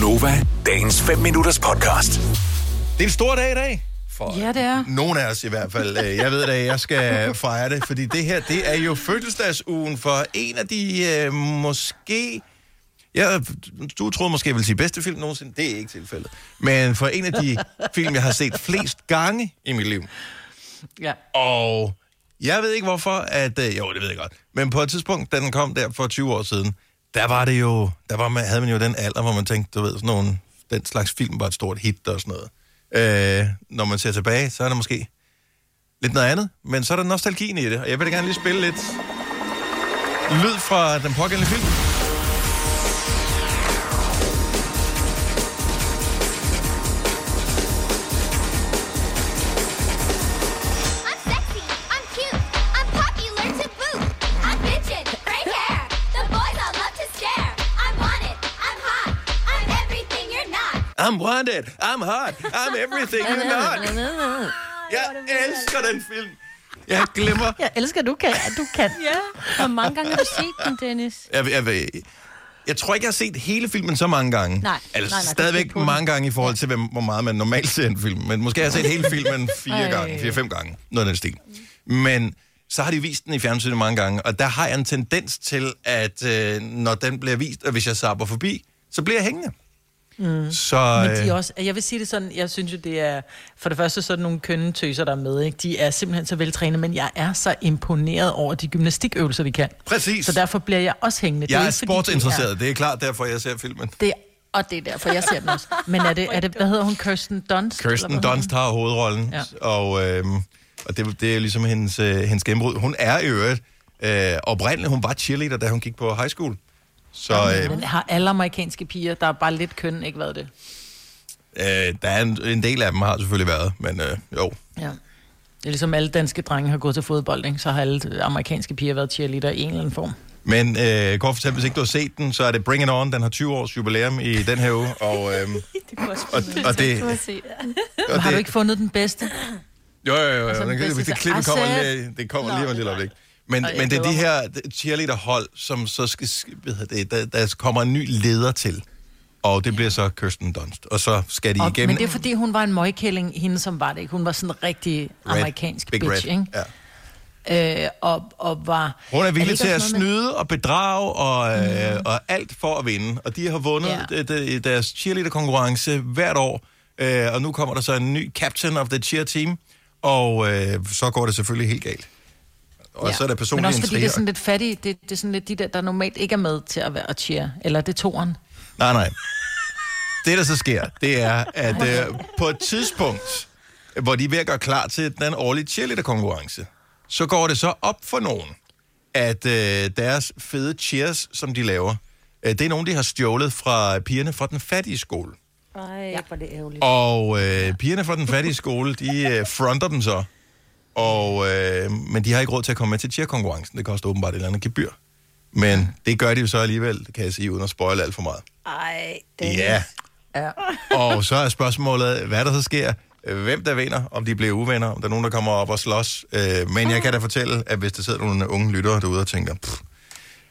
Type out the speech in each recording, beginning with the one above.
Gunova, dagens 5 minutters podcast. Det er en stor dag i dag. For Ja, det er. Nogle af os i hvert fald. Øh, Jeg ved da, jeg skal fejre det, fordi det her, det er jo fødselsdagsugen for en af de øh, måske... Ja, du troede måske, jeg ville sige bedste film nogensinde. Det er ikke tilfældet. Men for en af de film, jeg har set flest gange i mit liv. Ja. Og jeg ved ikke hvorfor, at... Øh, jo, det ved jeg godt. Men på et tidspunkt, da den kom der for 20 år siden, der var det jo... Der var man, havde man jo den alder, hvor man tænkte, du ved, sådan nogle, den slags film var et stort hit og sådan noget. Øh, når man ser tilbage, så er det måske lidt noget andet. Men så er der nostalgien i det, og jeg vil da gerne lige spille lidt lyd fra den pågældende film. I'm wanted, I'm hot, I'm everything you're not. Jeg elsker den film. Jeg glemmer... Jeg elsker, at du kan. At du kan. Ja, hvor mange gange har du set den, Dennis? Jeg, jeg, jeg, jeg tror ikke, jeg har set hele filmen så mange gange. Nej, altså, nej, nej, stadigvæk mange gange i forhold til, hvem- hvor meget man normalt ser en film. Men måske har jeg set hele filmen fire gange, fire-fem gange. Noget af den stil. Men så har de vist den i fjernsynet mange gange, og der har jeg en tendens til, at øh, når den bliver vist, og hvis jeg sapper forbi, så bliver jeg hængende. Mm. Så Men de øh, er også, jeg vil sige det sådan, jeg synes jo, det er, for det første sådan nogle kønne tøser, der er med, ikke? de er simpelthen så veltrænet, men jeg er så imponeret over de gymnastikøvelser, de kan. præcis. Så derfor bliver jeg også hængende. Det er jeg er ikke, fordi de sportsinteresseret. Det er klart derfor, jeg ser filmen. Det er, og det er derfor, jeg ser den også. Men er det, er det hvad hedder hun, Kirsten Dunst? Kirsten Dunst har hovedrollen. Ja. og, øh, og det, det er ligesom hendes, øh, hendes gennembrud. Hun er i øvrigt øh, oprindeligt, hun var cheerleader, da hun gik på high school. Så hun? øh, Men har alle amerikanske piger, der er bare lidt køn, ikke været det? øh, der er en, en del af dem har selvfølgelig været, men øh, jo. Ja. Det er ligesom alle danske drenge har gået til fodbold, ikke? så har alle amerikanske piger været cheerleader i en eller anden form. Men øh, kort fortalt, hvis ikke du har set den, så er det Bring It On. Den har 20 års jubilæum i den her uge. Og, øh, Det kunne også og, og det, har set det. og Har du ikke fundet den bedste? Jo, jo, jo. Altså, jo. Den, hvis det, det det klippe kommer, lige, det kommer lige om et lille øjeblik. Men, jeg men det er de her cheerleader-hold, som så skal, hedder det, der, der kommer en ny leder til. Og det bliver så Kirsten Dunst. Og så skal de Og, igennem... men det er fordi, hun var en møgkælling, hende som var det ikke. Hun var sådan en rigtig Red, amerikansk Big bitch, Red. ikke? Ja. Øh, og, og var... Hun er villig ikke til at noget med- snyde og bedrage og, øh, og alt for at vinde. Og de har vundet Ja. ja. de, deres cheerleader-konkurrence hvert år. Øh, og nu kommer der så en ny captain of the cheer team. Og øh, så går det selvfølgelig helt galt. Og så er der Men personlige også fordi det er sådan lidt fattigt. Det, det er sådan lidt de der, der normalt ikke er med til at være cheer. Eller det er toren. Nej, nej. Det, der så sker, det er, at øh, på et tidspunkt, hvor de er ved at gøre klar til den årlige cheerleader-konkurrence, så går det så op for nogen, at øh, deres fede cheers, som de laver, øh, det er nogen, de har stjålet fra pigerne fra den fattige skole. Ej, ja. hvor er det ærgerligt. Og øh, pigerne fra den fattige skole, de øh, fronter dem så. Og, øh, men de har ikke råd til at komme med til cheer-konkurrencen. Det koster åbenbart et eller andet gebyr. Men det gør de jo så alligevel, det kan jeg sige, uden at spoile alt for meget. Ej, Dennis. Ja. Ja. Og så er spørgsmålet, hvad der så sker. Hvem der vinder, om de bliver uvenner, om der er nogen, der kommer op og slås. Øh, Men jeg kan da fortælle, at hvis der sidder nogle unge lyttere derude og tænker, pff,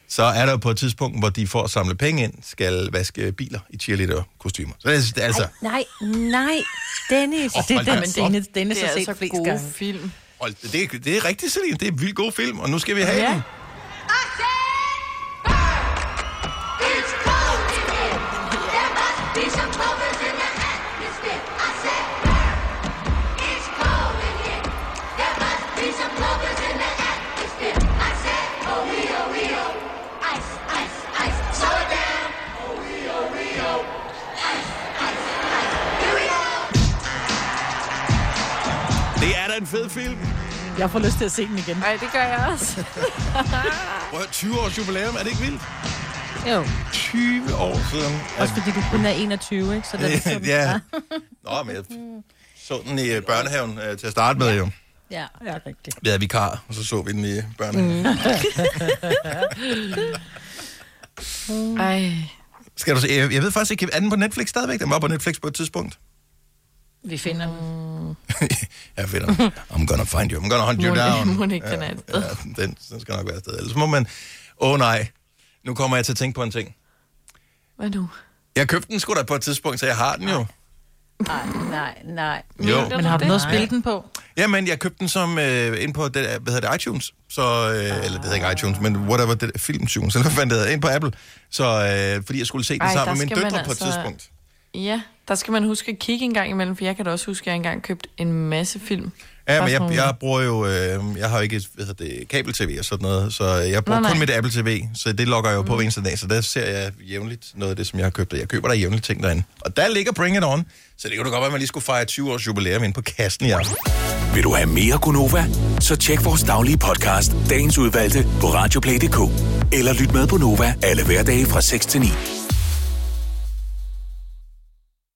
så er der på et tidspunkt, hvor de får at samle penge ind, skal vaske biler i cheerleader-kostymer. Så det er altså, Nej, nej, Dennis. Åh, Det er den, men. Dennis, Dennis Det har er set altså flest gode gange. film. Hold, det, det er rigtigt, Celine. Det er en vildt god film, og nu skal vi have Ja. den. Det er da en fed film. Jeg får lyst til at se den igen. Nej, det gør jeg også. Prøv at høre, 20 års jubilæum, er det ikke vildt? Jo, 20 år siden. også fordi du kun er 21, ikke? Så det er sådan, ja. Nå, men jeg så den i øh, børnehaven øh, til at starte med jo. ja. Ja, rigtigt. Vi havde vikar, og så så vi den i børnehaven. Mm. Ej. Skal du se, jeg, jeg ved faktisk ikke, er den på Netflix stadigvæk? Den var på Netflix på et tidspunkt. Vi finder den. jeg finder. I'm gonna find you. I'm gonna hunt you Må- down. må den ikke, den er et sted. Ja, den, den skal nok være et sted. Ellers må man... Åh oh, nej, nu kommer jeg til at tænke på en ting. Hvad nu? Jeg købte den sgu da på et tidspunkt, så jeg har den jo. Nej, nej, nej. Jo. Men har du noget at spille den på? Jamen, jeg købte den som øh, ind på det, hvad hedder det, iTunes. Så, øh, eller det hedder ikke iTunes, men whatever, det Filmtunes, eller hvad fanden det hedder, ind på Apple. Så, øh, fordi jeg skulle se den Ej, sammen med man døtre på et altså- tidspunkt. Ja, der skal man huske at kigge en gang imellem, for jeg kan da også huske, at jeg engang købt en masse film. Ja, men jeg, jeg bruger jo, øh, jeg har jo ikke hvad hedder det, kabel-tv og sådan noget, så jeg bruger kun nej. mit Apple TV, så det logger jeg jo på hver eneste dag, så der ser jeg jævnligt noget af det, som jeg har købt, og jeg køber der jævnligt ting derinde. Og der ligger Bring It On, så det kunne da godt være, at man lige skulle fejre 20 års jubilæum ind på kassen i aften. Vil du have mere Gunova? Så tjek vores daglige podcast, dagens udvalgte, på radioplay.dk. Eller lyt med på Nova alle hverdage fra 6 til 9.